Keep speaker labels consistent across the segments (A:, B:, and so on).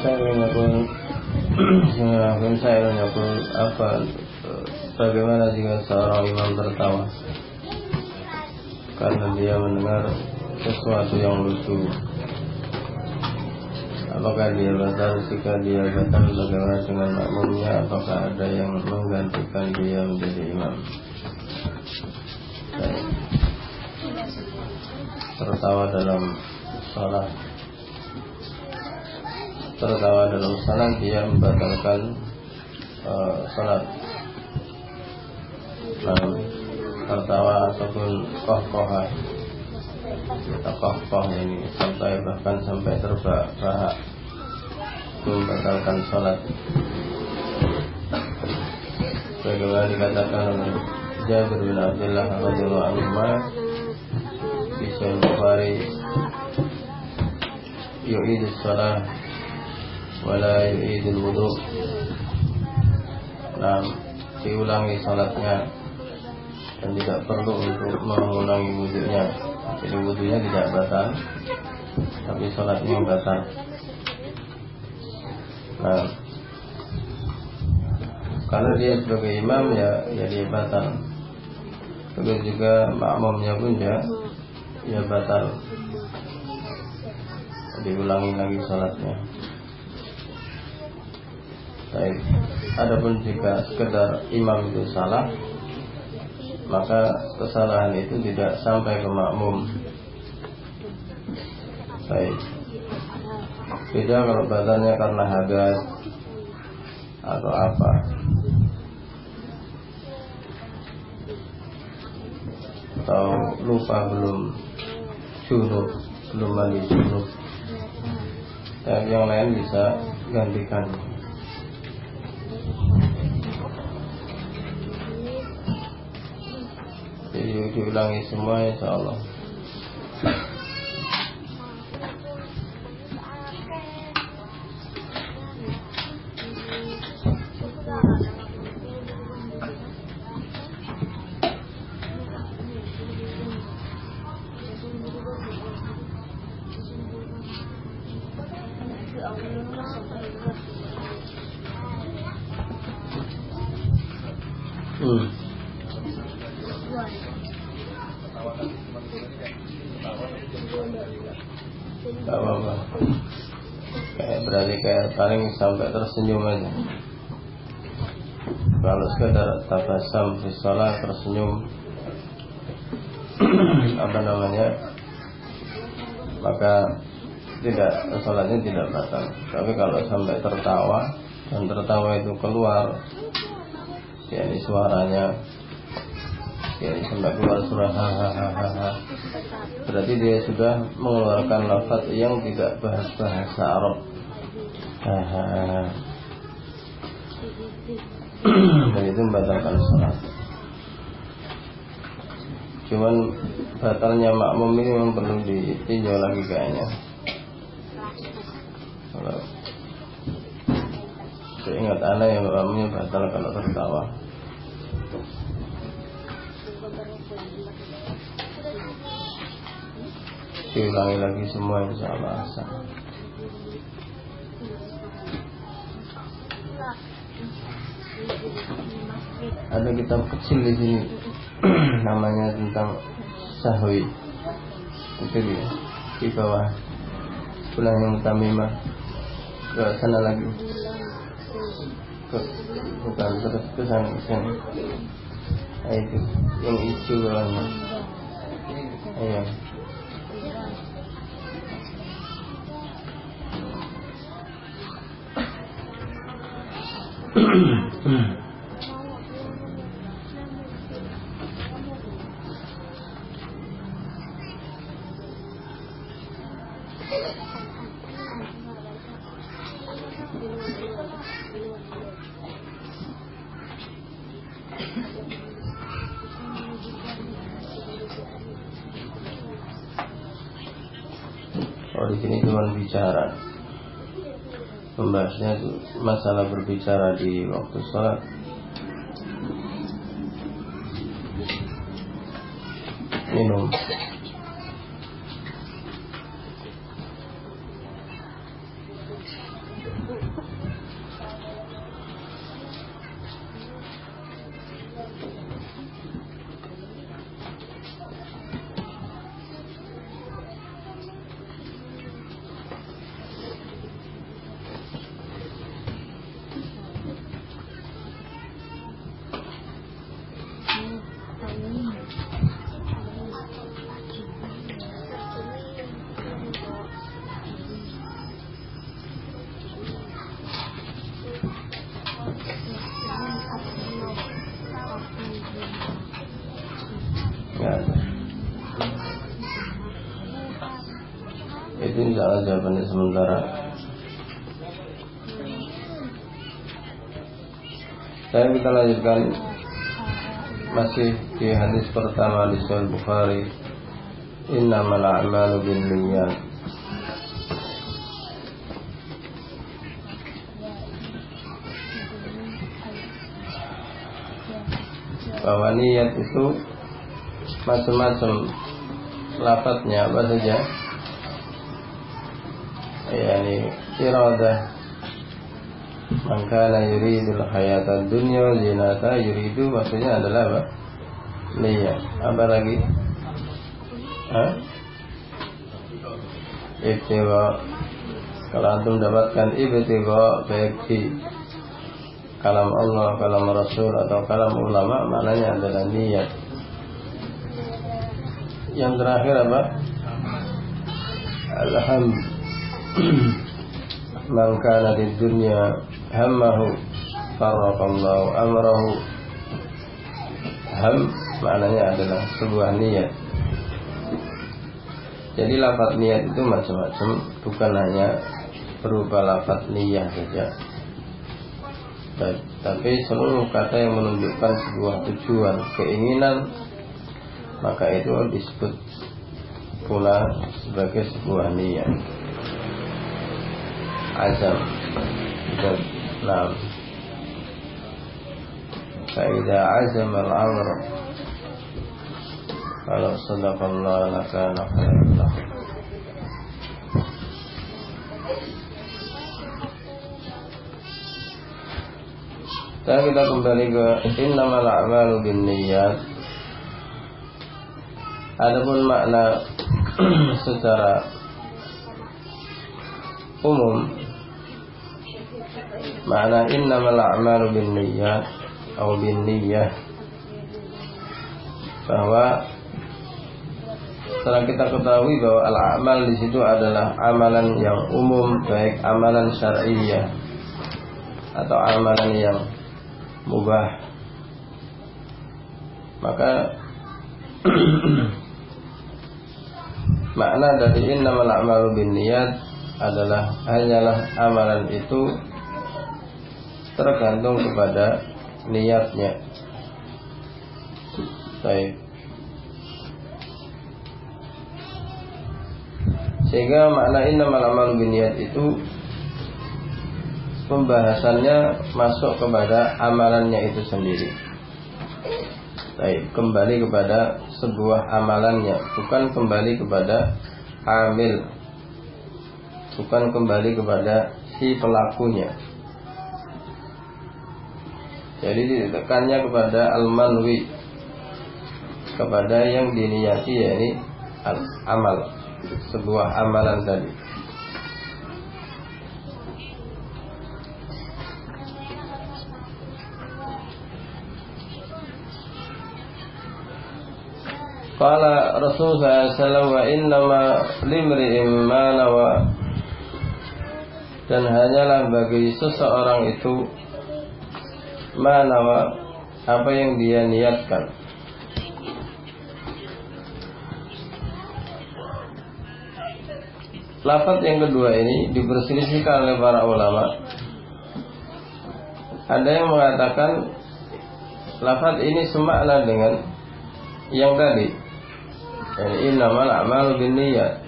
A: saya pun pun saya pun apa bagaimana jika seorang imam tertawa? Karena dia mendengar sesuatu yang lucu. Apakah dia batal? Jika dia batal bagaimana dengan makmumnya? Apakah ada yang menggantikan dia menjadi imam? Tertawa dalam salat tertawa dalam salat dia membatalkan uh, salat. Lalu tertawa ataupun koh-kohah atau koh-koh ini sampai bahkan sampai terbahak membatalkan salat. Bagaimana dikatakan oleh Jabir bin Abdullah radhiyallahu anhu di Sahih Bukhari yu'id salat wala yu'idul wudu. Nah diulangi salatnya. Dan tidak perlu untuk mengulangi wudhunya jadi wudhunya tidak batal tapi salatnya batal. Nah kalau dia sebagai imam ya ya dia batal. Begitu juga makmumnya pun ya ya batal. Diulangi lagi salatnya Baik. Adapun jika sekedar imam itu salah, maka kesalahan itu tidak sampai ke makmum. Baik. Beda kalau badannya karena hadas atau apa. Atau lupa belum junub, belum mandi junub. Dan yang lain bisa gantikan. Diulangi semua insya Allah sampai tersenyum aja. Kalau sekedar tabasam di sholat tersenyum Apa namanya? Maka tidak sholatnya tidak batal. Tapi kalau sampai tertawa dan tertawa itu keluar yakni suaranya yakni sampai keluar suara hahaha berarti dia sudah mengeluarkan lafaz yang tidak bahasa bahasa Arab dan itu membatalkan sholat. Cuman batalnya makmum ini memang perlu ditinjau lagi kayaknya. Kalau seingat anak yang makmumnya batal kalau tertawa. Diulangi lagi semua insya Allah ada kitab kecil di sini. Namanya tentang sahwi. Itu dia di bawah pulang yang tamimah ke sana lagi. Ke bukan terus ke sana sana. Nah, itu. Yang hijau bawahnya ayam Hmm. Oh di sini cuma bicara Itu masalah berbicara di waktu sholat. Minum sementara. Saya kita lanjutkan. Masih di hadis pertama di Sahih Bukhari. Innamal a'malu binniyat. Bahwa niat itu macam-macam lafadznya apa saja yani iradah Man kana yuridul hayata dunya zinata yuridu maksudnya adalah apa? Niat. Apa lagi? Hah? Ibtiwa Kalau antum dapatkan ibtiwa baik di kalam Allah, kalam Rasul atau kalam ulama maknanya adalah niat. Yang terakhir apa? Alhamdulillah man kana di dunya hammahu farraqallahu amrahu. Ham maknanya adalah sebuah niat. Jadi lafaz niat itu macam-macam bukan hanya berupa lafaz niat saja. Tapi seluruh kata yang menunjukkan sebuah tujuan keinginan maka itu disebut pula sebagai sebuah niat عزم نعم فإذا عزم الأمر فلو صدق الله لكان خيرا له Sekarang kita kembali ke innamal a'malu binniyat. Adapun makna secara umum makna innamal a'malu binniyat atau binniyah bahwa setelah kita ketahui bahwa al-amal di situ adalah amalan yang umum baik amalan syar'iyyah atau amalan yang mubah. Maka makna dari innamal a'malu binniyat adalah hanyalah amalan itu tergantung kepada niatnya. Baik. Sehingga makna innamal amalu binniyat itu pembahasannya masuk kepada amalannya itu sendiri. Baik, kembali kepada sebuah amalannya, bukan kembali kepada amil. Bukan kembali kepada si pelakunya. Jadi ditekannya kepada al-manwi. Kepada yang diniati yakni al-amal. Sebuah amalan tadi. Qala Rasulullah SAW wa innama limri'im ma nawa. Dan hanyalah bagi seseorang itu manawa apa yang dia niatkan Lafaz yang kedua ini diperselisihkan oleh para ulama. Ada yang mengatakan lafaz ini semakna dengan yang tadi. Yani innamal a'malu binniyat.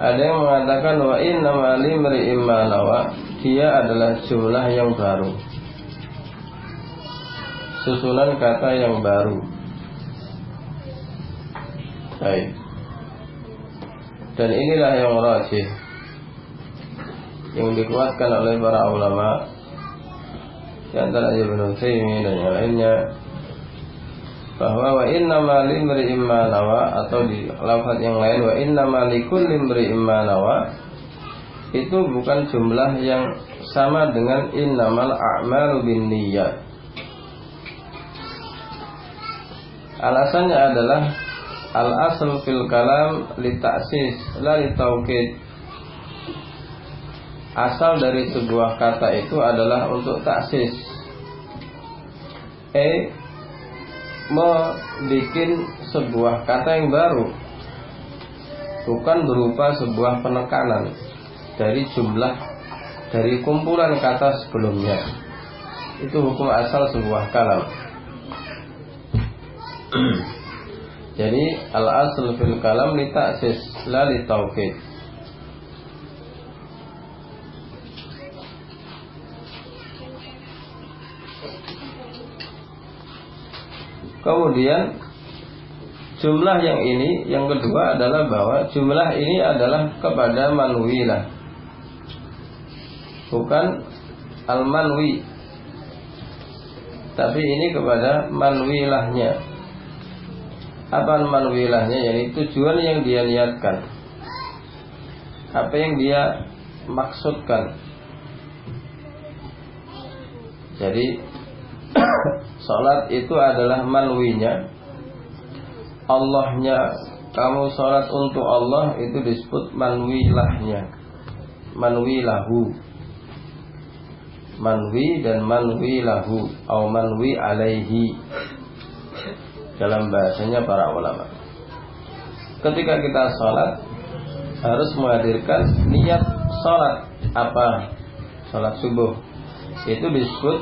A: Ada yang mengatakan wa innamal limri'im ma nawa. Dia adalah jumlah yang baru. Susunan kata yang baru. Baik. Dan inilah yang rajih. Yang dikuatkan oleh para ulama. Di antara Ibnu Taimiyah dan yang lainnya. Bahwa wa inna ma limri imma nawa. Atau di lafaz yang lain wa inna ma likulli imri imma nawa itu bukan jumlah yang sama dengan innamal a'malu binniyat. Alasannya adalah al asal fil kalam li ta'sis la li taukid asal dari sebuah kata itu adalah untuk taksis e membuat sebuah kata yang baru. Bukan berupa sebuah penekanan dari jumlah dari kumpulan kata sebelumnya. Itu hukum asal sebuah kalam. Jadi al asl fil kalam li ta'sis la li. Kemudian jumlah yang ini yang kedua adalah bahwa jumlah ini adalah kepada manwilah bukan al manwi tapi ini kepada manwilahnya. Apa manwilahnya? Yakni tujuan yang dia niatkan. Apa yang dia maksudkan. Jadi sholat itu adalah manwinya. Allahnya. Kamu sholat untuk Allah itu disebut manwilahnya. Manwilahu manwi dan manwilahu atau manwi alaihi dalam bahasanya para ulama. Ketika kita sholat harus menghadirkan niat sholat apa? Sholat subuh itu disebut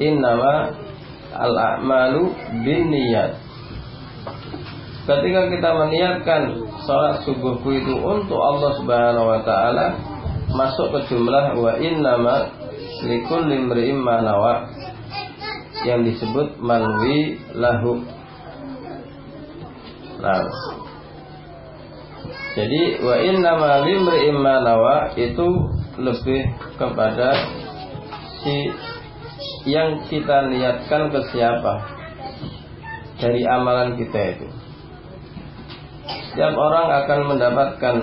A: innama al-a'malu bin niyat. Ketika kita meniatkan sholat subuhku itu untuk Allah Subhanahu wa taala masuk ke jumlah wa innama likul limri'im manawa yang disebut manwi lahu Nah. Jadi wa inna ma limri'im nawa itu lebih kepada si yang kita niatkan ke siapa dari amalan kita itu. Setiap orang akan mendapatkan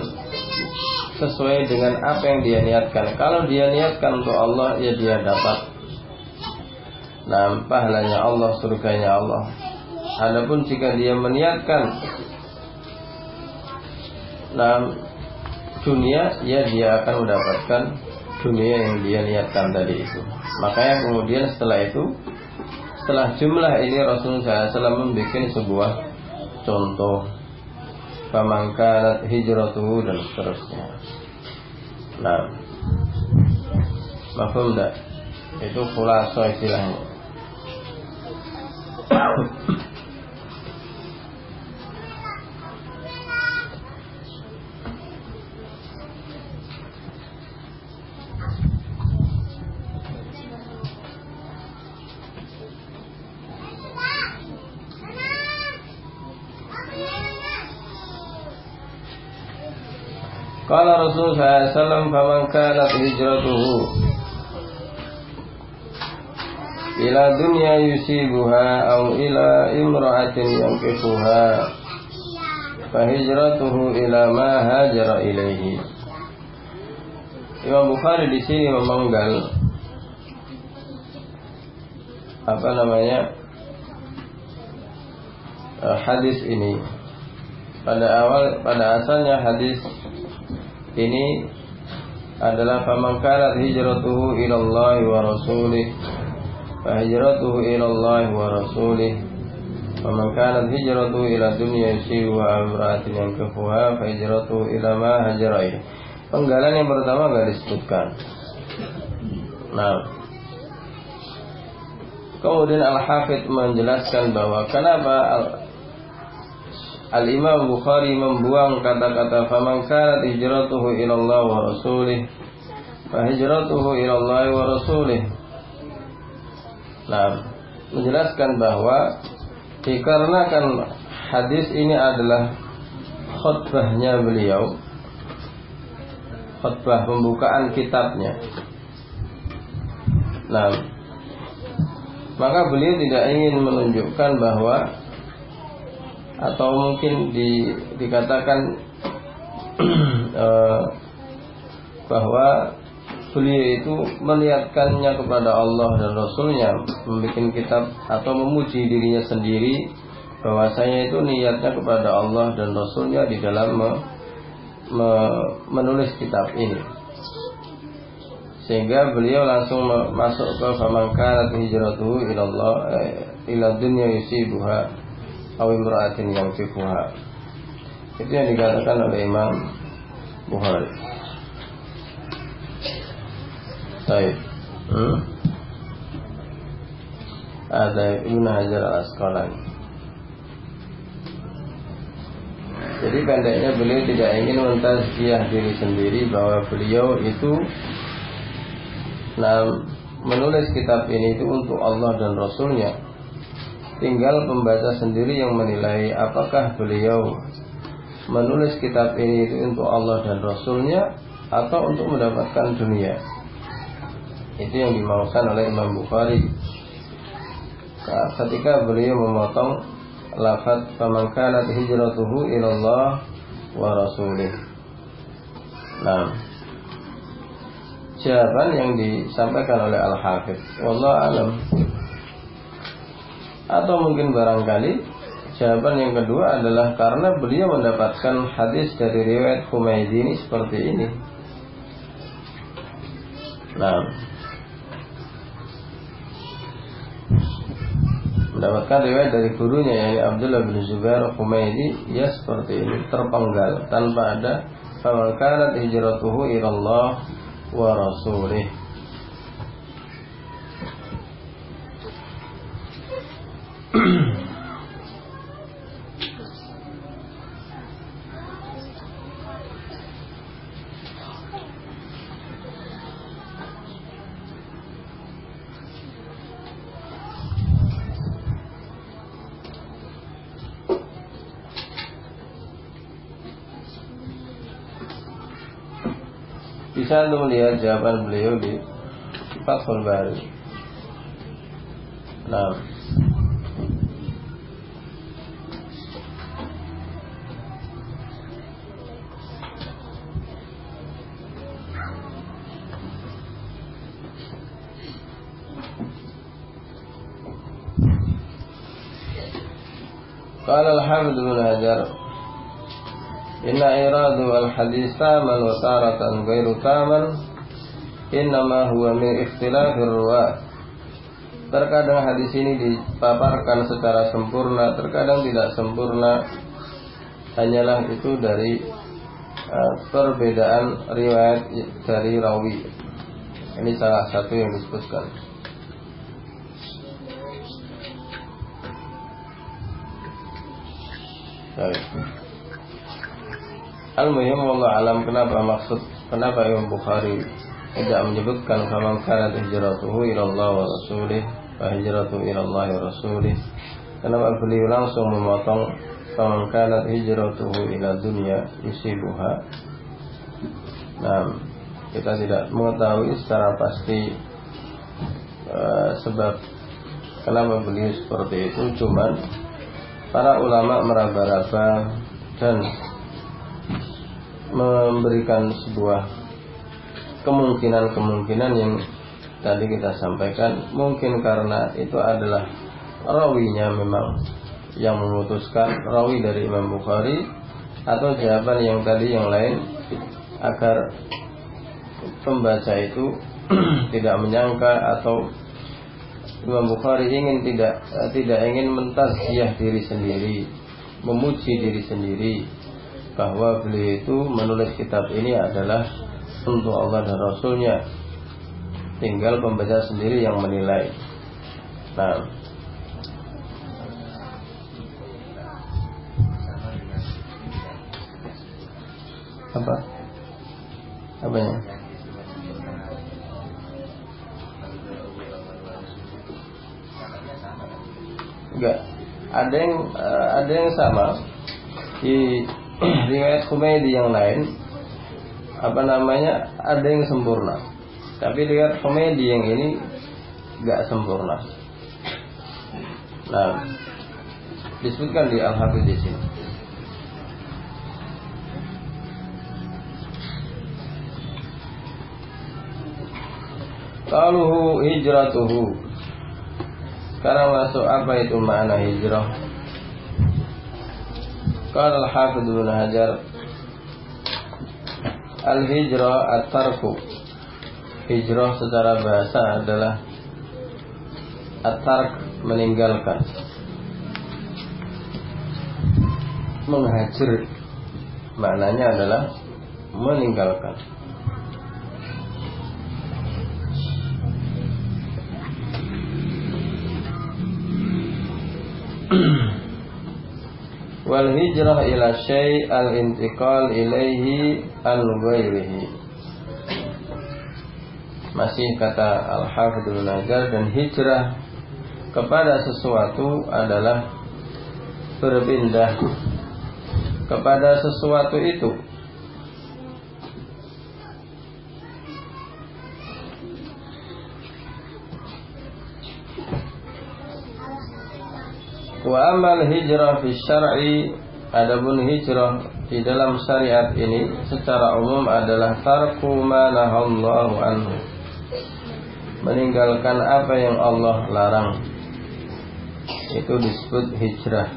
A: sesuai dengan apa yang dia niatkan. Kalau dia niatkan untuk Allah, ya dia dapat nah pahalanya Allah, surganya Allah. Adapun jika dia meniatkan nah dunia, ya dia akan mendapatkan dunia yang dia niatkan tadi itu. Makanya kemudian setelah itu, setelah jumlah ini Rasulullah SAW membuat sebuah contoh Famangkanat hijratuhu dan seterusnya. Nah. Mafhum enggak? Itu khulasa istilahnya Qala Rasul SAW Faman kanat hijratuhu Ila dunya yusibuha Au ila imra'atin yankifuha Fahijratuhu ila ma hajara ilaihi Imam Bukhari di sini memanggal apa namanya eh, hadis ini. Pada awal pada asalnya hadis ini adalah faman kanat hijratuhu ila Allah wa rasulih. Fa hijratuhu ila Allah wa rasulih. Faman kanat hijratuhu ila dunya yusibu wa amratin yankafuha fa hijratuhu ila ma hajara Penggalan yang pertama gak disebutkan. Nah, kemudian Al-Hafidh menjelaskan bahwa kenapa Al-Imam Bukhari membuang kata-kata faman kanat hijratuhu ila wa rasulih fa hijratuhu ila wa rasulih. Nah, menjelaskan bahwa dikarenakan hadis ini adalah khutbahnya beliau khutbah pembukaan kitabnya. Nah, maka beliau tidak ingin menunjukkan bahwa atau mungkin di, dikatakan uh, bahwa beliau itu meniatkannya kepada Allah dan Rasulnya membuat kitab atau memuji dirinya sendiri bahwasanya itu niatnya kepada Allah dan Rasulnya di dalam me, me, menulis kitab ini. Sehingga beliau langsung masuk ke famangkanat hijratuhu ilallah eh, ila dunya yusibuha awimra'atin yang fifuha itu yang dikatakan oleh Imam Bukhari. Baik. Hmm? Ada Ibn Hajar al-Asqalani. Jadi pendeknya beliau tidak ingin mentazkiyah diri sendiri bahwa beliau itu nah, menulis kitab ini itu untuk Allah dan Rasulnya Tinggal pembaca sendiri yang menilai apakah beliau menulis kitab ini itu untuk Allah dan Rasulnya atau untuk mendapatkan dunia. Itu yang dimaukan oleh Imam Bukhari. Ketika beliau memotong lafaz faman kanat hijratuhu ilallah wa rasulih. Nah, jawaban yang disampaikan oleh Al-Hafidh Wallah alam atau mungkin barangkali jawaban yang kedua adalah karena beliau mendapatkan hadis dari riwayat Humaydi ini seperti ini. Nah, mendapatkan riwayat dari gurunya yakni Abdullah bin Zubair Humaydi ya seperti ini terpenggal tanpa ada faman kanat hijratuhu ila Allah wa rasulih bisa untuk melihat jawaban beliau di Fathul Bari. Nah, قال الحافظ بن هجر إن إيراد الحديث تاما وتارة غير تاما إنما هو من اختلاف الرواة Terkadang hadis ini dipaparkan secara sempurna, terkadang tidak sempurna. Hanyalah itu dari uh, perbedaan riwayat dari rawi. Ini salah satu yang disebutkan. Baik. Al-Muhim Allah alam kenapa maksud kenapa Imam Bukhari tidak menyebutkan faman kana hijratuhu ila Allah wa rasulih fa hijratu ila Allah wa rasulih. Kenapa beliau langsung memotong faman kana hijratuhu ila dunya yusibuha. Nah, kita tidak mengetahui secara pasti uh, sebab kenapa beliau seperti itu. Cuman para ulama meraba-raba dan memberikan sebuah kemungkinan-kemungkinan yang tadi kita sampaikan. Mungkin karena itu adalah rawinya memang yang memutuskan rawi dari Imam Bukhari atau jawaban yang tadi yang lain agar pembaca itu tidak menyangka atau Imam Bukhari ingin tidak eh, tidak ingin mentazkiyah diri sendiri, memuji diri sendiri bahwa beliau itu menulis kitab ini adalah untuk Allah dan Rasulnya. Tinggal pembaca sendiri yang menilai. Nah, apa? Apa ya? Enggak. Ada yang uh, ada yang sama di riwayat Humaydi yang lain apa namanya ada yang sempurna. Tapi riwayat Humaydi yang ini enggak sempurna. Nah, disebutkan di Al-Hafiz di sini. Qaluhu hijratuhu sekarang masuk apa itu makna hijrah? Qala al-Hafidz Ibnu Hajar Al-hijrah at-tarku Hijrah secara bahasa adalah At-tark meninggalkan. Menghajar Maknanya adalah Meninggalkan wal hijrah ila syai' al intiqal ilaihi al ghairihi. Masih kata al hafidhul najar dan hijrah kepada sesuatu adalah berpindah kepada sesuatu itu Wa amal hijrah fi syar'i adapun hijrah di dalam syariat ini secara umum adalah tarku ma nahallahu anhu. Meninggalkan apa yang Allah larang. Itu disebut hijrah.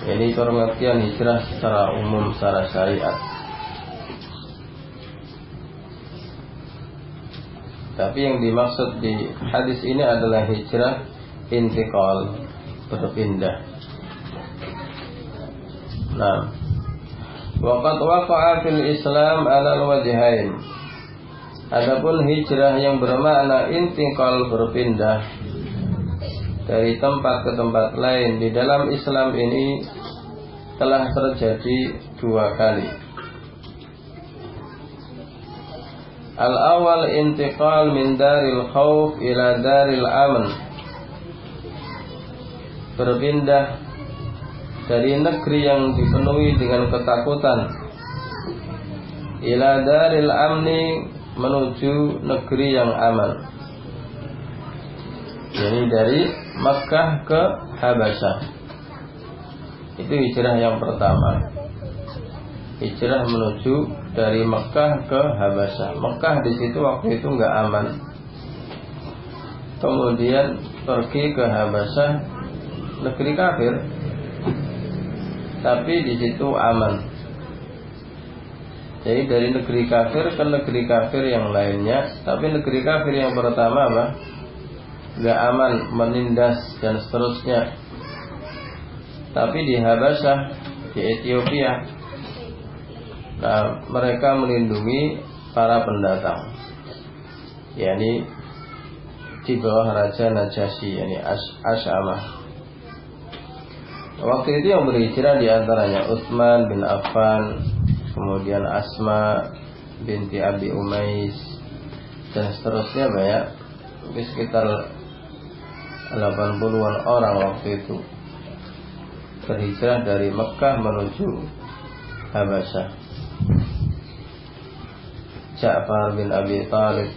A: Ini pengertian hijrah secara umum secara syariat. Tapi yang dimaksud di hadis ini adalah hijrah intikal berpindah. Nah, waqad waqa'a fil Islam ala wajhain. Adapun hijrah yang bermakna intikal berpindah dari tempat ke tempat lain di dalam Islam ini telah terjadi dua kali. Al awal intiqal min daril khawf ila daril aman berpindah dari negeri yang dipenuhi dengan ketakutan ila daril amni menuju negeri yang aman. Jadi dari Makkah ke Habasyah. Itu hijrah yang pertama. Hijrah menuju dari Mekah ke Habasyah. Mekah di situ waktu itu nggak aman. Kemudian pergi ke Habasyah, negeri kafir. Tapi di situ aman. Jadi dari negeri kafir ke negeri kafir yang lainnya, tapi negeri kafir yang pertama apa? Gak aman, menindas dan seterusnya. Tapi di Habasyah, di Ethiopia, nah, mereka melindungi para pendatang, yakni di bawah Raja Najasyi, yakni Asyamah. Waktu itu yang berhijrah di antaranya Utsman bin Affan, kemudian Asma binti Abi Umais dan seterusnya banyak. Di sekitar 80-an orang waktu itu berhijrah dari Mekah menuju Habasyah. Ja'far bin Abi Talib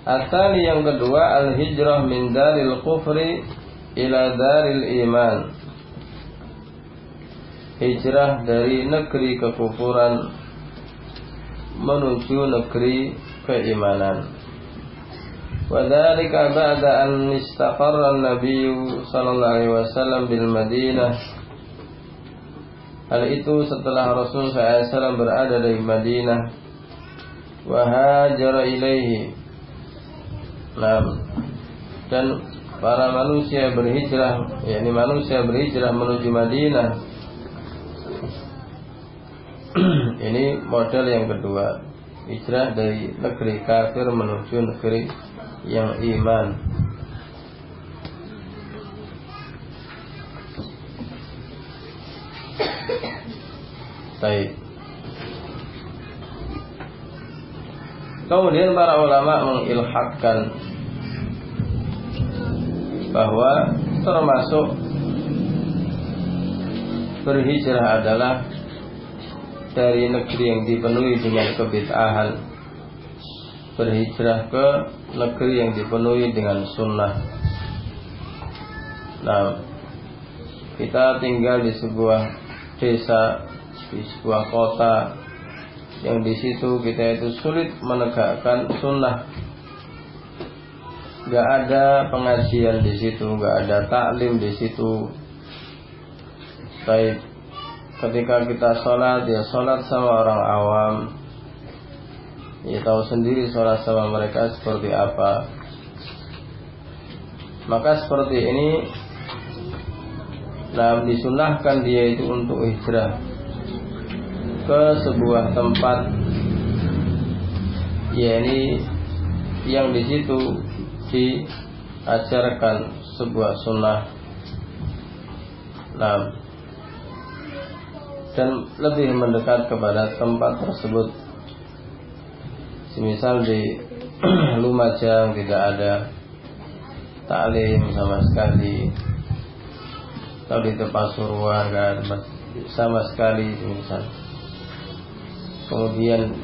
A: Asal yang kedua al-hijrah min daril kufri ila daril iman. Hijrah dari negeri kekufuran menuju negeri keimanan. Wadhalika ba'da an istaqarra an-nabiy sallallahu alaihi wasallam bil Madinah. Hal itu setelah Rasul SAW berada di Madinah wa hajara ilaihi dan para manusia berhijrah, yakni manusia berhijrah menuju Madinah. Ini model yang kedua, hijrah dari negeri kafir menuju negeri yang iman. Baik. Kemudian para ulama mengilhakkan bahwa termasuk berhijrah adalah dari negeri yang dipenuhi dengan kebid'ahan berhijrah ke negeri yang dipenuhi dengan sunnah. Nah kita tinggal di sebuah desa di sebuah kota yang di situ kita itu sulit menegakkan sunnah Gak ada pengajian di situ, gak ada taklim di situ. Baik, ketika kita sholat, ya sholat sama orang awam. Ya tahu sendiri sholat sama mereka seperti apa. Maka seperti ini, nah disunahkan dia itu untuk hijrah ke sebuah tempat. Ya ini yang di situ diajarkan sebuah sunnah. Nah, dan lebih mendekat kepada tempat tersebut. Semisal di Lumajang tidak ada taklim sama sekali. Atau di tempat suruhan sama sekali misal kemudian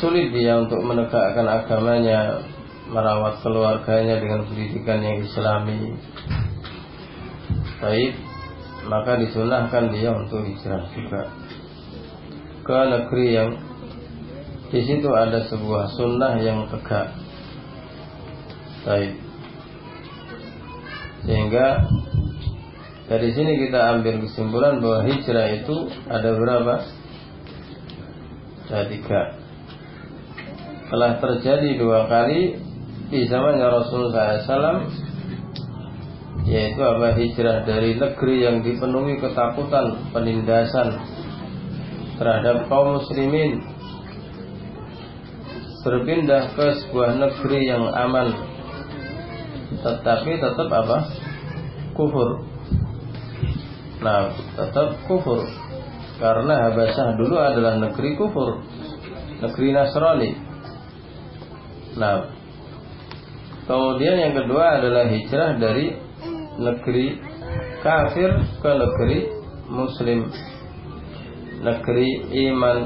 A: sulit dia untuk menegakkan agamanya merawat keluarganya dengan pendidikan yang islami. Baik maka disunahkan dia untuk hijrah juga ke negeri yang di situ ada sebuah sunnah yang tegak. Baik. Sehingga dari sini kita ambil kesimpulan bahwa hijrah itu ada berapa tiga. Telah terjadi dua kali di zamannya Rasulullah SAW yaitu apa? Hijrah dari negeri yang dipenuhi ketakutan penindasan terhadap kaum muslimin. Berpindah ke sebuah negeri yang aman tetapi tetap apa? Kufur. Nah tetap kufur karena Habasyah dulu adalah negeri kufur, negeri Nasrani. Nah, Kemudian yang kedua adalah hijrah dari negeri kafir ke negeri muslim negeri iman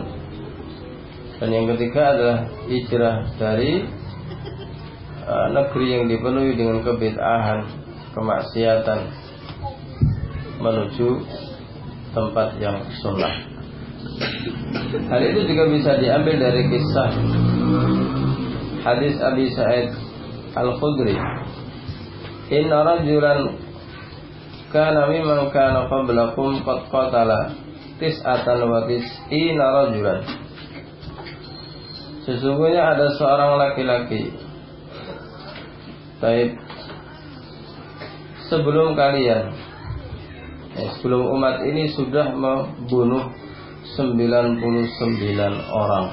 A: dan yang ketiga adalah hijrah dari uh, negeri yang dipenuhi dengan kebid'ahan kemaksiatan menuju tempat yang sunnah hal itu juga bisa diambil dari kisah hadis Abi Sa'id Al-Khudri. Inna rajulan kana mimman kana qablakum qad qatala tis'atan wa tis'ina rajulan. Sesungguhnya ada seorang laki-laki. Taib Sebelum kalian eh, Sebelum umat ini sudah membunuh 99 orang.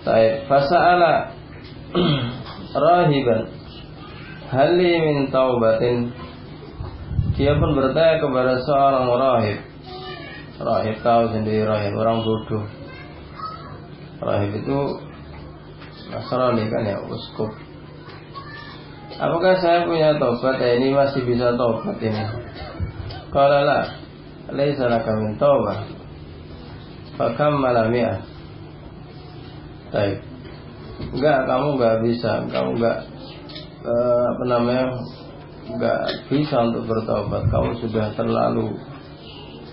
A: Taib Fasa'ala Rahiban. Hali min taubatin? Dia pun bertanya kepada seorang rahib. Rahib tahu sendiri rahib Orang bodoh. Rahib itu Nasrani kan ya Uskup Apakah saya punya tobat? Ya ini masih bisa tobat ini. Kalau lah Laisa laka min taubah Fakam malamiah Baik. Enggak, kamu enggak bisa. Kamu enggak eh, apa namanya nggak bisa untuk bertobat. Kamu sudah terlalu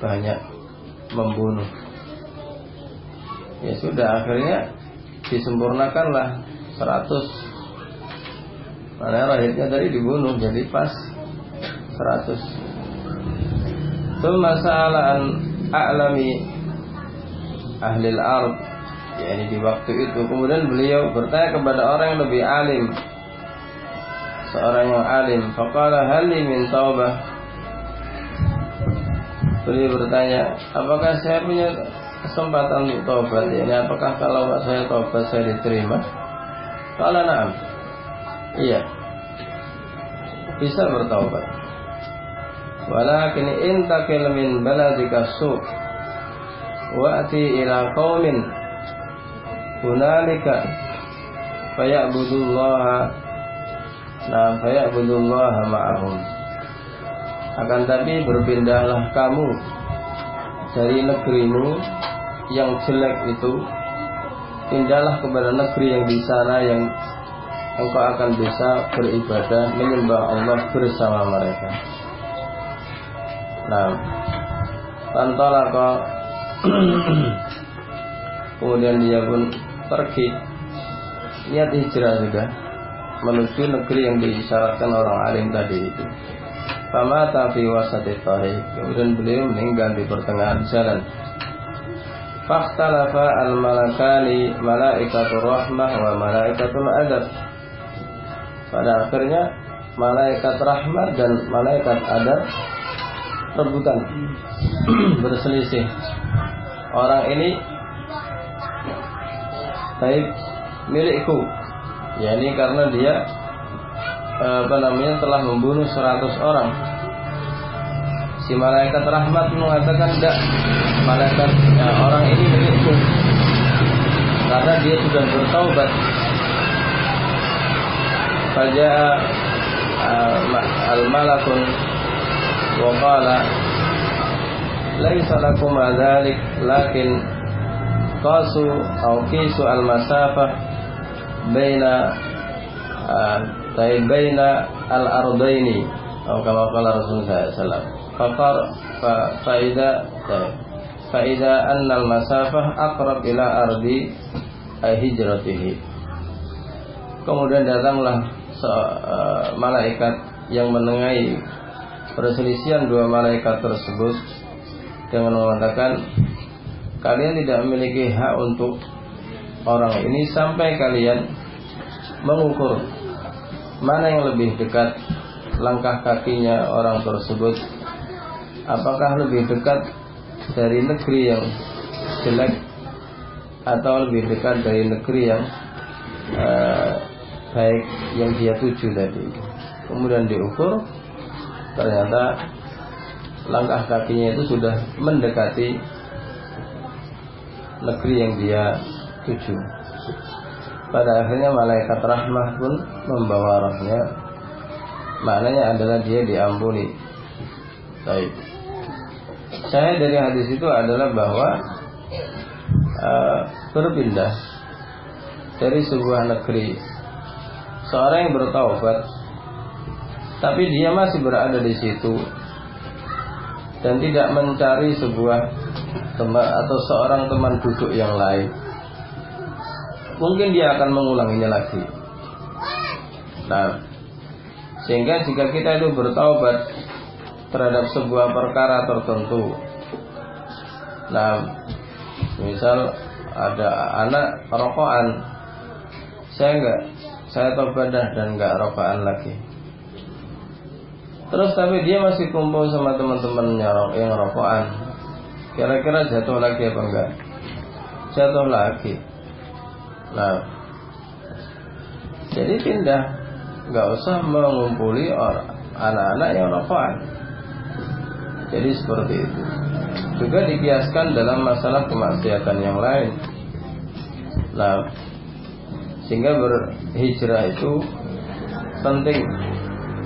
A: banyak membunuh. Ya sudah akhirnya disempurnakanlah 100 mana rahitnya tadi dibunuh jadi pas 100 itu masalah a'lami ahli al-ard ya ini di waktu itu. Kemudian beliau bertanya kepada orang yang lebih alim. Seorang yang alim. Faqala hali min taubah beliau bertanya apakah saya punya kesempatan untuk taubat? Ini apakah kalau saya taubat saya diterima? Kalau na'am iya. Bisa bertaubat. Walakin intakil min baladika su. Wa'ti ila qaumin hunalika. Faya'budullaha. Nah, faya'budullah ma'ahum. Akan tapi berpindahlah kamu dari negerimu yang jelek itu. Pindahlah kepada negeri yang di sana yang engkau akan bisa beribadah menyembah Allah bersama mereka. Nah, kau kemudian dia pun pergi niat hijrah sudah menuju negeri yang disyaratkan orang alim tadi itu. Fama fi wasati. Kemudian beliau meninggal di pertengahan jalan. Fakhtalafa al-malakani malaikatul rahmah wa malaikatul adab. Pada akhirnya malaikat rahmat dan malaikat adab rebutan berselisih. Orang ini baik milikku. Ya ini karena dia apa namanya telah membunuh 100 orang. Si malaikat rahmat mengatakan tidak malaikat ya, orang ini milikku. Karena dia sudah bertaubat Faja al-malakun wa qala laisa lakum dzalik lakin qasu au qisu al-masafah baina uh, baina al-ardaini atau kama Rasulullah sallallahu fa faida faida anna al-masafah aqrab ila ardi hijratihi. Kemudian datanglah malaikat yang menengahi perselisihan dua malaikat tersebut dengan mengatakan kalian tidak memiliki hak untuk orang ini sampai kalian mengukur mana yang lebih dekat langkah kakinya orang tersebut. Apakah lebih dekat dari negeri yang jelek atau lebih dekat dari negeri yang uh, baik yang dia tuju tadi. Kemudian diukur ternyata langkah kakinya itu sudah mendekati negeri yang dia tujuh. pada akhirnya malaikat rahmah pun membawa rohnya. Maknanya adalah dia diampuni. Baik. Saya dari hadis itu adalah bahwa uh, berpindah dari sebuah negeri seorang yang bertaubat tapi dia masih berada di situ dan tidak mencari sebuah teman atau seorang teman duduk yang lain mungkin dia akan mengulanginya lagi. Nah, sehingga jika kita itu bertaubat terhadap sebuah perkara tertentu, nah, misal ada anak rokokan, saya enggak, saya taubat dan enggak rokokan lagi. Terus tapi dia masih kumpul sama teman-temannya yang rokokan. Kira-kira jatuh lagi apa enggak? Jatuh lagi. Nah, jadi pindah, nggak usah mengumpuli orang anak-anak yang rokokan. Jadi seperti itu. Juga dikiaskan dalam masalah kemaksiatan yang lain. Nah, sehingga berhijrah itu penting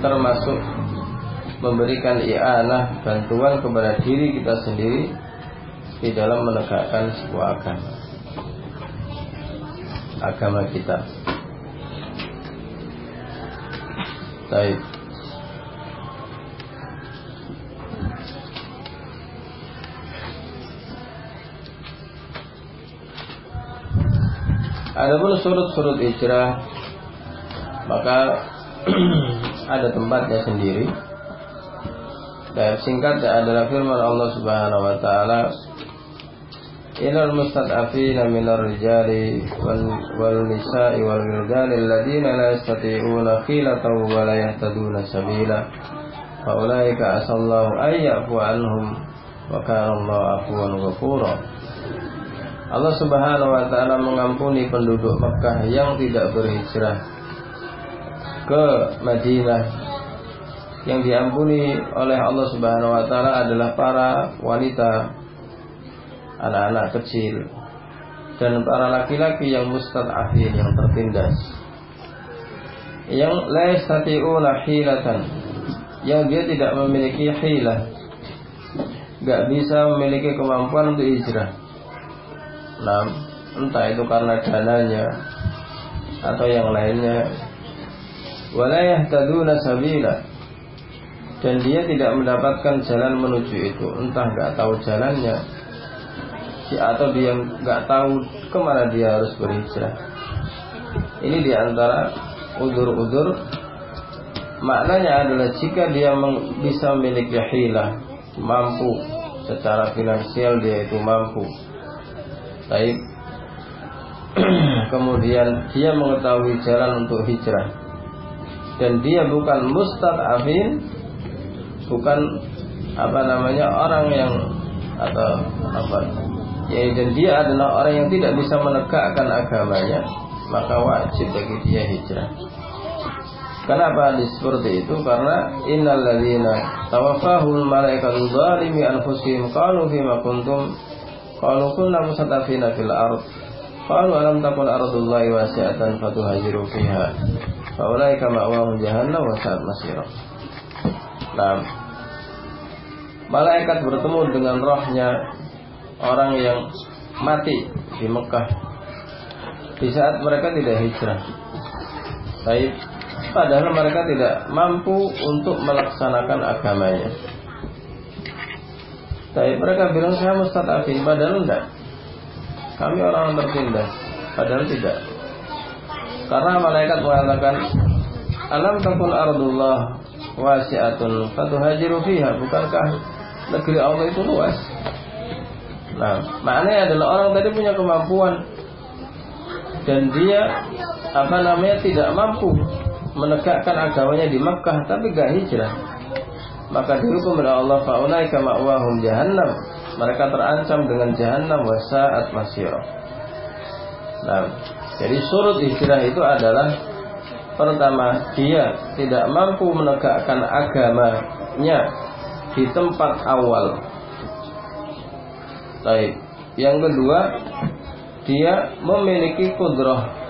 A: termasuk memberikan i'anah bantuan kepada diri kita sendiri di dalam menegakkan sebuah agama agama kita. Baik. Adapun surut-surut hijrah. Maka ada tempatnya sendiri. Dan singkatnya adalah firman Allah Subhanahu wa taala Inal mustad'afina minar rijali wal nisa'i wal wildani alladhina la yastati'una khilatan wa la yahtaduna sabila. Faulaika asallahu ayyafu anhum wa kana Allahu afuwan ghafura. Allah Subhanahu wa taala mengampuni penduduk Mekah yang tidak berhijrah ke Madinah. Yang diampuni oleh Allah Subhanahu wa taala adalah para wanita anak-anak kecil dan para laki-laki yang mustad'afin yang tertindas. Yang la hilatan yang dia tidak memiliki hilah. Gak bisa memiliki kemampuan untuk hijrah nah, entah itu karena dananya atau yang lainnya. Walayah taduna sabila. Dan dia tidak mendapatkan jalan menuju itu. Entah gak tahu jalannya. Atau dia nggak tahu ke mana dia harus berhijrah. Ini di antara udur-udur. Maknanya adalah jika dia bisa memiliki hilah mampu. Secara finansial dia itu mampu baik. Kemudian dia mengetahui jalan untuk hijrah. Dan dia bukan mustad'afin bukan apa namanya orang yang atau apa ya, dan dia adalah orang yang tidak bisa menegakkan agamanya maka wajib bagi dia hijrah. Kenapa hadis seperti itu? Karena innal ladzina tawaffahul malaikatu zalimi anfusihim qalu fima kuntum qalu kunna musatafina fil ard. Qalu alam takun ardullahi wasi'atan fatuhajiru fiha. Faulaika ma'wahum jahannam wa sa'at masira. Nah, malaikat bertemu dengan rohnya orang yang mati di Mekah. Di saat mereka tidak hijrah. Baik, padahal mereka tidak mampu untuk melaksanakan agamanya. Tapi mereka bilang saya mustadafin, padahal enggak. Kami orang tertindas, padahal tidak. Karena malaikat mengatakan, Alam takun ardullah wasi'atun fatuhajiru fiha. Bukankah negeri Allah itu luas? Nah, maknanya adalah orang tadi punya kemampuan dan dia apa namanya tidak mampu menegakkan agamanya di Makkah tapi gak hijrah. Maka dihukum oleh Allah faulaika ma'wahum jahannam. Mereka terancam dengan jahannam wa sa'at masyira. Nah, jadi surut hijrah itu adalah pertama dia tidak mampu menegakkan agamanya di tempat awal Baik. Yang kedua, dia memiliki kudroh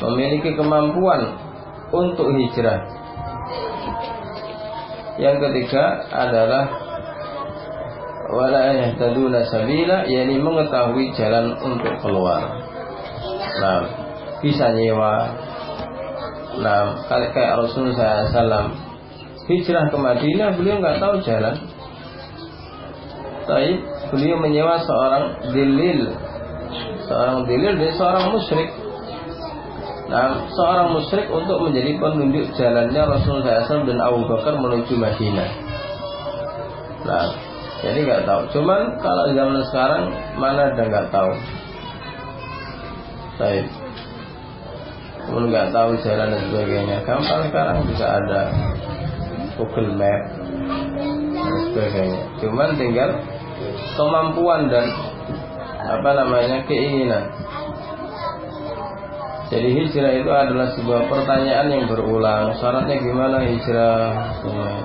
A: memiliki kemampuan untuk hijrah. Yang ketiga adalah wala yahtaduna sabila yakni mengetahui jalan untuk keluar. Nah, bisa nyewa. Nah, kayak Rasulullah SAW hijrah ke Madinah beliau nggak tahu jalan. Tapi beliau menyewa seorang dilil, seorang dilil dari seorang musyrik. Nah, seorang musyrik untuk menjadi penunjuk jalannya Rasulullah SAW dan Abu Bakar menuju Madinah. Nah, jadi nggak tahu. Cuman kalau zaman sekarang mana ada nggak tahu. Baik. Kemudian nggak tahu jalan dan sebagainya. Gampang sekarang bisa ada Google Map dan sebagainya. Cuman tinggal kemampuan dan apa namanya keinginan. Jadi hijrah itu adalah sebuah pertanyaan yang berulang. Syaratnya gimana hijrah?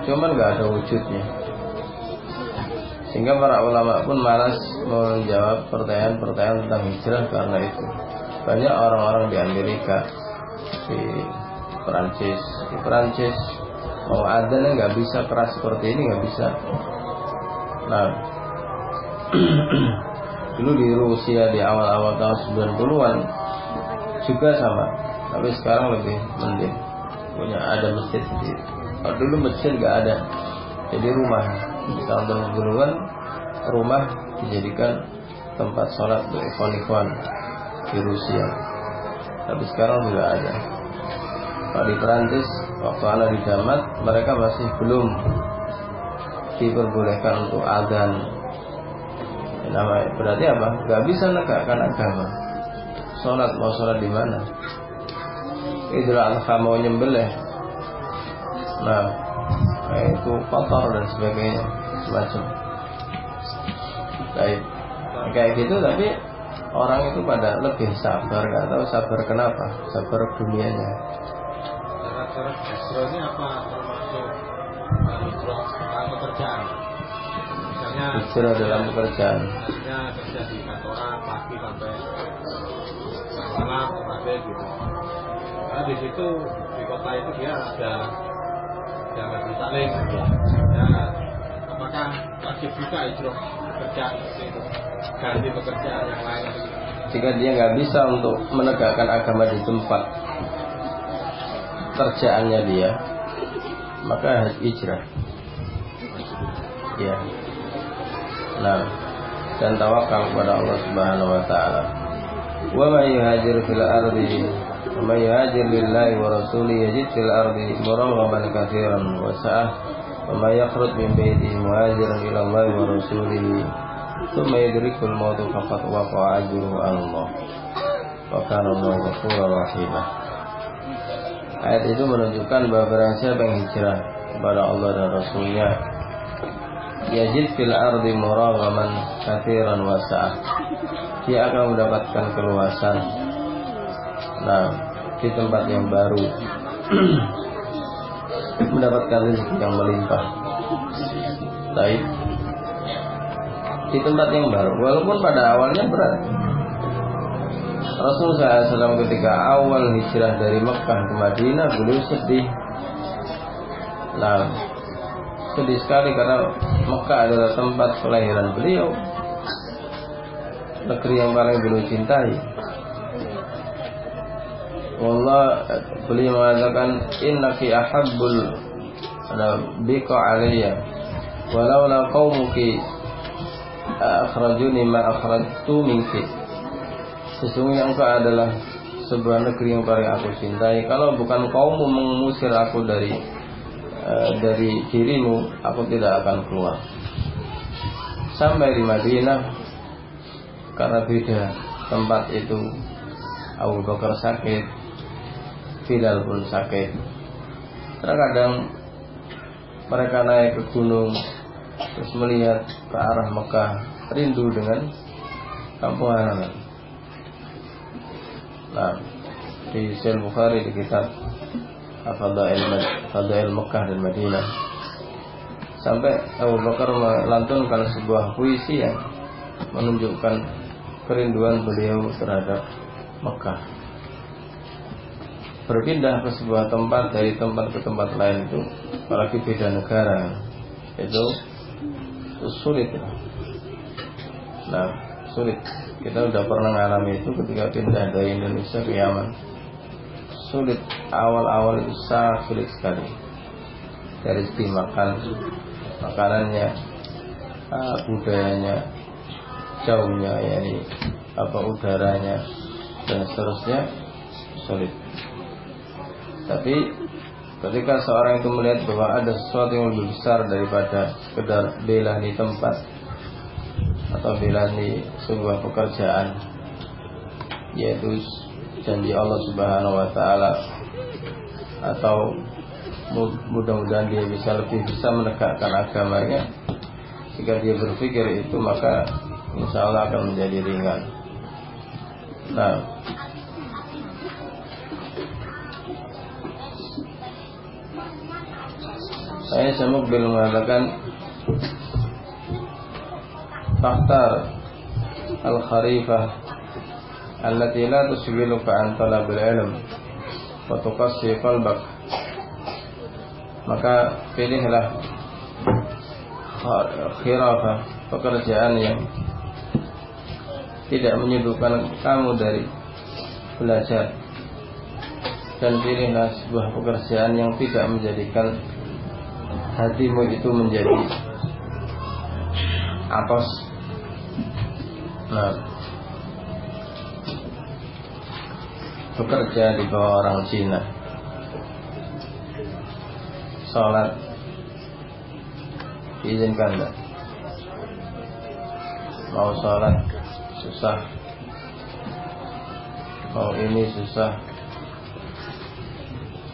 A: Cuman nggak ada wujudnya. Sehingga para ulama pun malas menjawab pertanyaan-pertanyaan tentang hijrah karena itu. Banyak orang-orang di Amerika, di Perancis, di Perancis mau ada nggak bisa keras seperti ini nggak bisa. Nah, dulu di Rusia di awal-awal tahun 90-an juga sama, tapi sekarang lebih mending punya ada masjid sendiri. Kalau dulu masjid nggak ada, jadi rumah. Tahun-tahun sebelumnya rumah dijadikan tempat sholat untuk ikhwan-ikhwan di Rusia. Tapi sekarang sudah ada. Kalau di Perancis waktu anak di Damat mereka masih belum diperbolehkan untuk adzan. Nama berarti apa? Gak bisa menegakkan agama sholat mau sholat di mana? Idul Adha mau nyembelih. Nah itu kotor dan sebagainya semacam. Baik. Kayak gitu tapi orang itu pada lebih sabar nggak tahu sabar kenapa sabar dunianya.
B: Cara-cara apa? Termasuk dalam pekerjaan. Misalnya
A: hijrah dalam pekerjaan.
B: misalnya kerja di kantoran pagi sampai malam sore gitu. Karena di situ di kota itu dia ada jangan saling. Ya apakah wajib juga itu kerja itu? Ganti pekerjaan yang lain
A: jika dia nggak bisa untuk menegakkan agama di tempat kerjaannya dia maka hijrah. Ya nah dan tawakal kepada Allah Subhanahu wa taala wa may yuhajir fil ardi ومن يهاجر لله ورسوله يجد في الأرض مرغما كثيرا وسعة ومن يخرج من بيته مهاجرا إلى الله ورسوله ثم يدرك الموت فقد وقع أجره على الله وكان الله غفورا رحيما Ayat itu menunjukkan bahwa barang siapa yang hijrah kepada Allah dan Rasulnya Yajid fil ardi muragaman kathiran wasa'ah dia akan mendapatkan keluasan Nah, di tempat yang baru mendapatkan rezeki yang melimpah. Baik. Di tempat yang baru, walaupun pada awalnya berat. Rasulullah SAW ketika awal hijrah dari Mekah ke Madinah beliau sedih. Nah, sedih sekali karena Mekah adalah tempat kelahiran beliau, negeri yang paling beliau cintai. Wallah beliau mengatakan innaki ahabbul bika alayya. Walaula qaumuki akhrajuni ma akhrajtu minki. Sesungguhnya engkau adalah sebuah negeri yang paling aku cintai. Kalau bukan kaummu mengusir aku dari uh, dari dirimu Aku tidak akan keluar. Sampai di Madinah Karena beda tempat itu Abu Bakar sakit Bilal pun sakit. Terkadang mereka naik ke gunung Terus melihat ke arah Mekah Rindu dengan kampung halaman. Nah di Sahih Bukhari di kitab Fadail Mekah dan Madinah. Sampai Abu Bakar melantunkan sebuah puisi yang menunjukkan kerinduan beliau terhadap Mekah. Berpindah ke sebuah tempat dari tempat ke tempat lain itu apalagi beda negara itu, sulit. Nah sulit. Kita udah pernah mengalami itu ketika pindah dari Indonesia ke Yaman. Sulit. Awal-awal itu sangat sulit sekali. Dari segi makan makanannya uh, budayanya jauhnya yakni apa udaranya dan seterusnya sulit tapi ketika seorang itu melihat bahwa ada sesuatu yang lebih besar daripada sekedar bela di tempat atau bela di sebuah pekerjaan yaitu janji Allah Subhanahu wa taala atau mudah-mudahan dia bisa lebih bisa menegakkan agamanya jika dia berpikir itu maka insya Allah akan menjadi ringan. Nah. Saya sama belum mengatakan faktor al-kharifah allati la tusghiluka an talabil ilm wa tuqassi qalbak. Maka pilihlah khilafah pekerjaan yang tidak menyibukkan kamu dari belajar dan pilihlah sebuah pekerjaan yang tidak menjadikan hatimu itu menjadi atas nah bekerja di bawah orang Cina. Sholat. Diizinkan mau sholat susah. Mau ini susah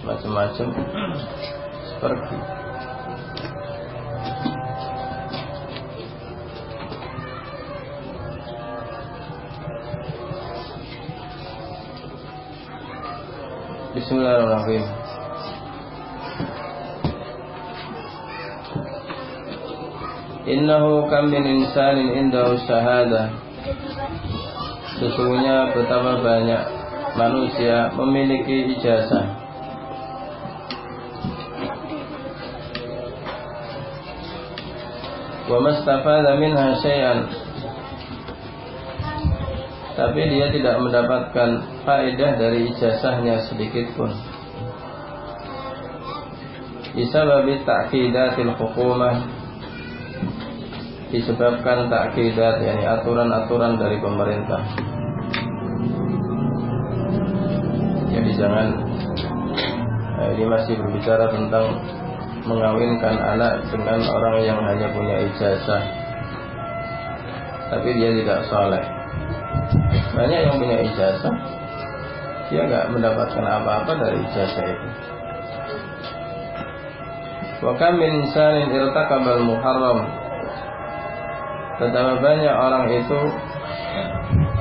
A: macam-macam. Pergi Bismillahirrahmanirrahim. Innahu kam min insanin indahu syahadah Sesungguhnya betapa banyak manusia memiliki ijazah. Wa mastafada minha syai'an. Tapi dia tidak mendapatkan faedah dari ijazahnya sedikit pun. Bisababi ta'kidatil hukumah. Disebabkan takkidat yakni aturan-aturan dari pemerintah. Jangan eh, ini masih berbicara tentang mengawinkan anak dengan orang yang hanya punya ijazah tapi dia tidak soleh. Banyak yang punya ijazah dia nggak mendapatkan apa-apa dari ijazah itu. Wa kam min insanin irtakabal muharram Betapa banyak orang itu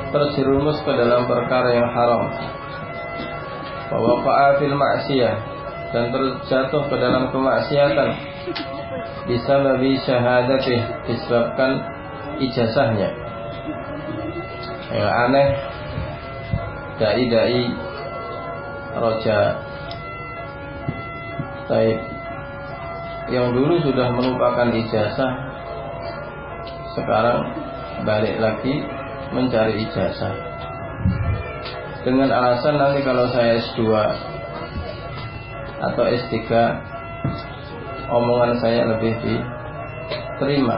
A: terjerumus ke dalam perkara yang haram. Bahwa fa'afil maksiyah dan terjatuh ke dalam kemaksiatan. Bisa lebih syahadatih disebabkan ijazahnya. Yang aneh. Dai-dai roja. Taib yang dulu sudah melupakan ijazah. Sekarang balik lagi mencari ijazah dengan alasan nanti kalau saya S2 atau S3 omongan saya lebih diterima.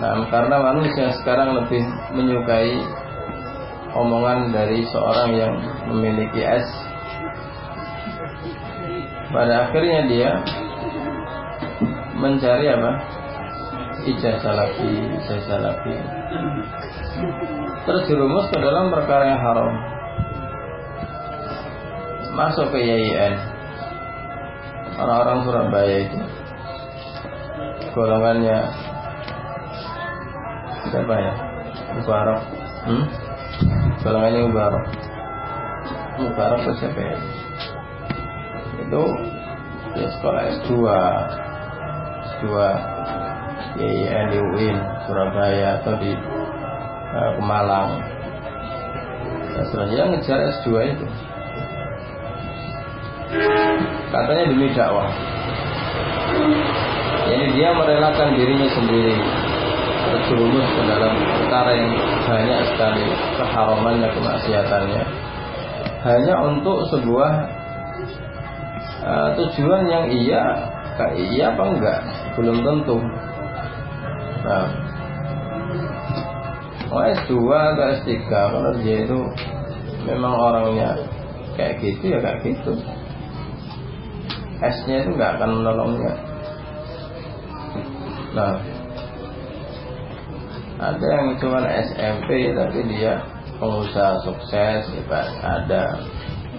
A: Nah karena manusia sekarang lebih menyukai omongan dari seorang yang memiliki S. Pada akhirnya dia mencari apa? Ijazah lagi, ijazah lagi. Terjerumus ke dalam perkara yang haram. Masuk ke YIN. Orang-orang Surabaya itu golongannya siapa ya? Mubarak. Hmm? Golongannya Mubarak. Mubarak itu siapa ya? Itu ya sekolah S2 S2 YIN di UIN Surabaya atau di Kemalang nah, selanjutnya ngejar S2 itu. Katanya demi dakwah. Jadi dia merelakan dirinya sendiri. Terjerumus ke dalam perkara yang banyak sekali keharamannya kemaksiatannya. Hanya untuk sebuah uh, tujuan yang iya iya apa enggak belum tentu. Nah oh S2 atau S3 kalau dia itu memang orangnya kayak gitu ya kayak gitu. S-nya itu nggak akan menolongnya nah ada yang cuma SMP tapi dia pengusaha sukses ya ada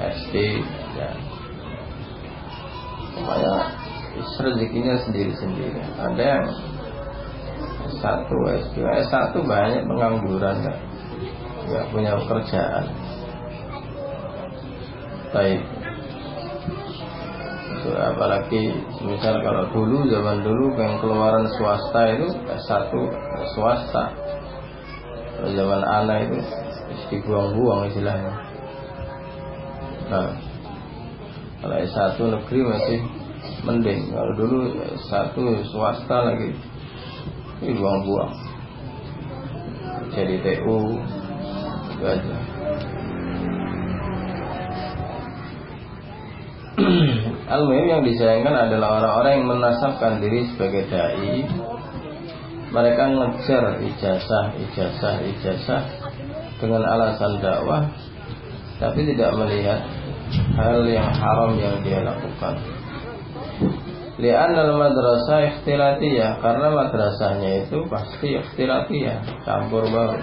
A: SD ya. Pokoknya rezekinya sendiri-sendiri. Ada yang S1, S2, S1 banyak pengangguran ya. nggak punya pekerjaan. Baik. Apalagi misal kalau dulu zaman dulu yang keluaran swasta itu S1 swasta. Kalau zaman anak itu dibuang-buang istilahnya. Nah kalau S1 negeri masih mending. Kalau dulu S1 swasta lagi dibuang-buang. Jadi TU itu aja. Al-Muhim yang disayangkan adalah orang-orang yang menasabkan diri sebagai da'i. Mereka ngejar ijazah, ijazah, ijazah Dengan alasan dakwah Tapi tidak melihat hal yang haram yang dia lakukan Lian al madrasah ikhtilatiyah Karena madrasahnya itu pasti ikhtilatiyah Campur baru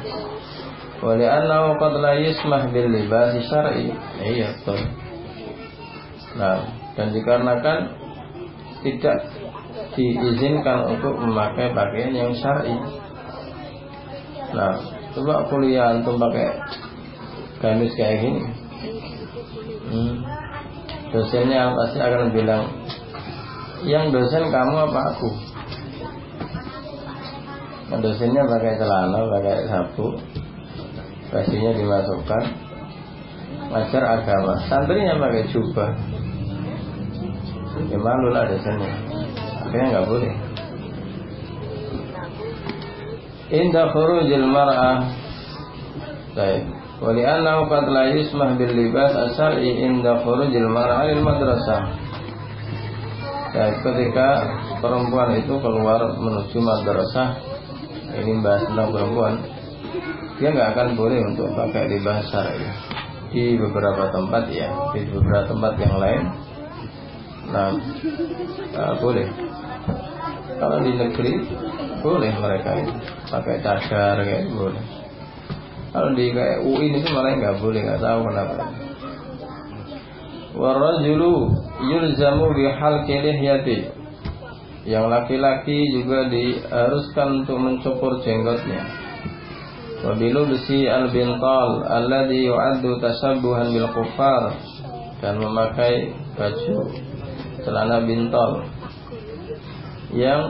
A: Wali'annahu qad la yismah bil libasi syar'i Iya betul Nah dan dikarenakan tidak diizinkan untuk memakai pakaian yang syar'i. Nah, coba kuliah untuk pakai gamis kayak gini. Hmm. Dosennya pasti akan bilang, yang dosen kamu apa aku? Nah, dosennya pakai celana pakai sapu. Pastinya dimasukkan. Ngajar agama. Santrinya pakai jubah. Ya malu lah dosennya. Akhirnya nggak boleh. Indah khurujil mar'ah. Baik. Wali annahu qad la yusmah bil libas indah inda khurujil mar'a lil madrasah. Ya, ketika perempuan itu keluar menuju madrasah ini bahas tentang perempuan dia nggak akan boleh untuk pakai libas syar'i di beberapa tempat ya di beberapa tempat yang lain Nah, uh, boleh. Kalau di negeri boleh mereka ini pakai cadar kayak gitu, boleh. Kalau di kayak UI ini malah nggak boleh, nggak tahu kenapa. Warajulu yulzamu bihal lihyati. Yang laki-laki juga diharuskan untuk mencukur jenggotnya. Wabilu besi al-bintal alladhi yu'addu tasabbuhan bil kufar dan memakai baju celana bintol yang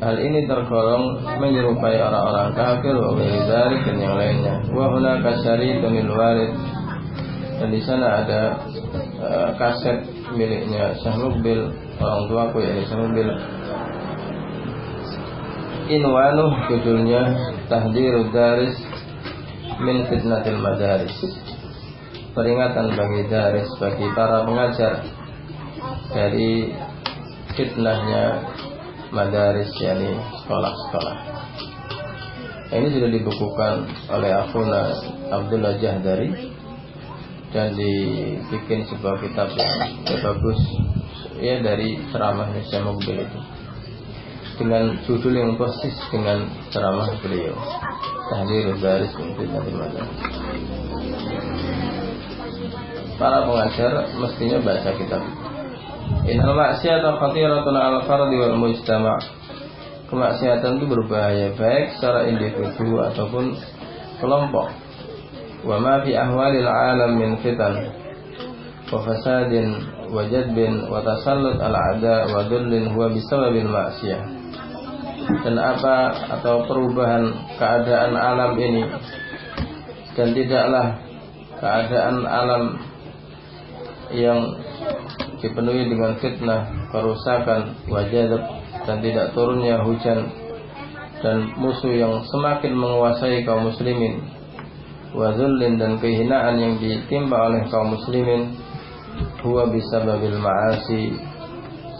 A: hal ini tergolong menyerupai orang-orang kafir wa dan yang lainnya wa hunaka syaritun warid dan di sana ada uh, kaset miliknya Syekh Mubil orang tuaku yakni Syekh Mubil Inwanu judulnya Tahdirud Daris min fitnatil madaris. Peringatan bagi daris bagi para pengajar dari fitnahnya madaris yakni sekolah-sekolah. Ini sudah dibukukan oleh Akhuna Abdullah Jahdari dan dibikin sebuah kitab yang bagus. Ya dari ceramahnya Syekh Mobil itu. Dengan judul yang persis dengan ceramah beliau. Tahdir Baris Fitnatul Madaris para pengajar mestinya baca kitab itu. Innal maksiatan khatiratun al fardi wal mujtama' Kemaksiatan itu berbahaya baik secara individu ataupun kelompok. Fitan wa fasadin wa jadbin wa tasallut al ada wa dullin huwa bisababil maksiyah. Dan apa atau perubahan keadaan alam ini dan tidaklah keadaan alam yang dipenuhi dengan fitnah, kerusakan, wajah dan tidak turunnya hujan dan musuh yang semakin menguasai kaum muslimin wazullin dan kehinaan yang ditimpa oleh kaum muslimin huwa bisababil ma'asi.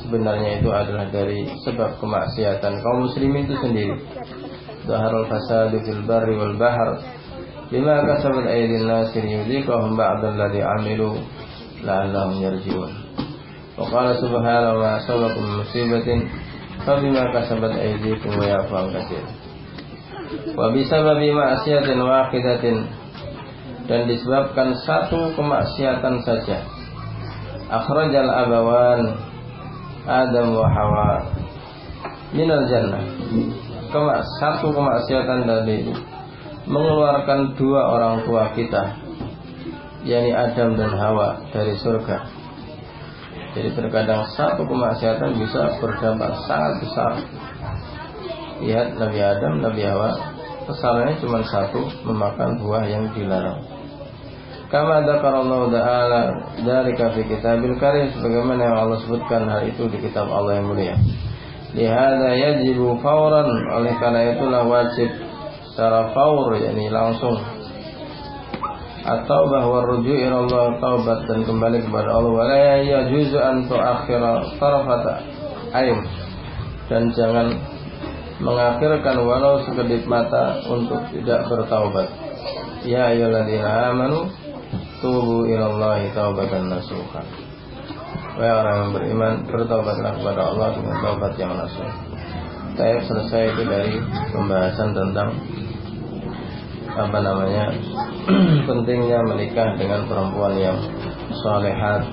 A: Sebenarnya itu adalah dari sebab kemaksiatan kaum muslimin itu sendiri. Zaharul fasadu fil barri wal bahr. Bima kasabat aydin nasir yudhiqahum ba'da alladhi amilu la'allahum yarji'un. Wa qala subhanahu wa asabakum musibatin Fabima kasabat aydikum wa ya'fu katsir. Wa bisababi dan disebabkan satu kemaksiatan saja. Akhrajal abawan Adam wa Hawa minal jannah. Kema satu kemaksiatan dari mengeluarkan dua orang tua kita yakni Adam dan Hawa dari surga jadi terkadang satu kemaksiatan bisa berdampak sangat besar. Lihat Nabi Adam, Nabi Hawa, kesalahannya cuma satu, memakan buah yang dilarang. Kama Allah Ta'ala dari kafi kitabil karim sebagaimana yang Allah sebutkan hal itu di kitab Allah yang mulia. Lihada yajibu fauran oleh karena itulah wajib secara faur yakni langsung. Atau bahwa rujuk Allah taubat dan kembali kepada Allah. Wala yajuzu an tuakhira tarafata ain. Dan jangan mengakhirkan walau sekedip mata untuk tidak bertaubat. Ya ayyuhalladzina amanu tubu ilallahi taubatan nasuha. Wahai orang yang beriman bertaubatlah kepada Allah dengan taubat yang nasuh saya selesai itu dari pembahasan tentang apa namanya pentingnya menikah dengan perempuan yang solehat.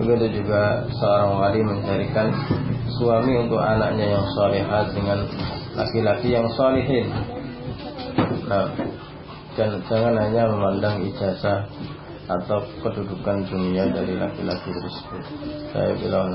A: Begitu juga seorang wali mencarikan suami untuk anaknya yang solehat dengan laki-laki yang solehin nah dan jangan hanya memandang ijazah atau kedudukan dunia dari laki-laki tersebut. Saya bilang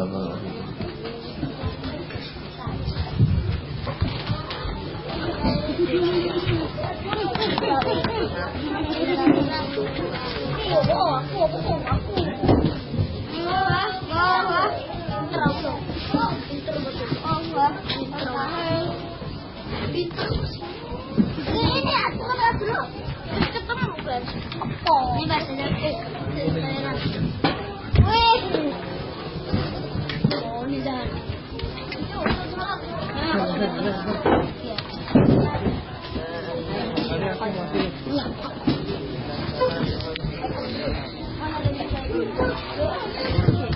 C: 哦，你把那个那个扔了。喂。哦，你扔了。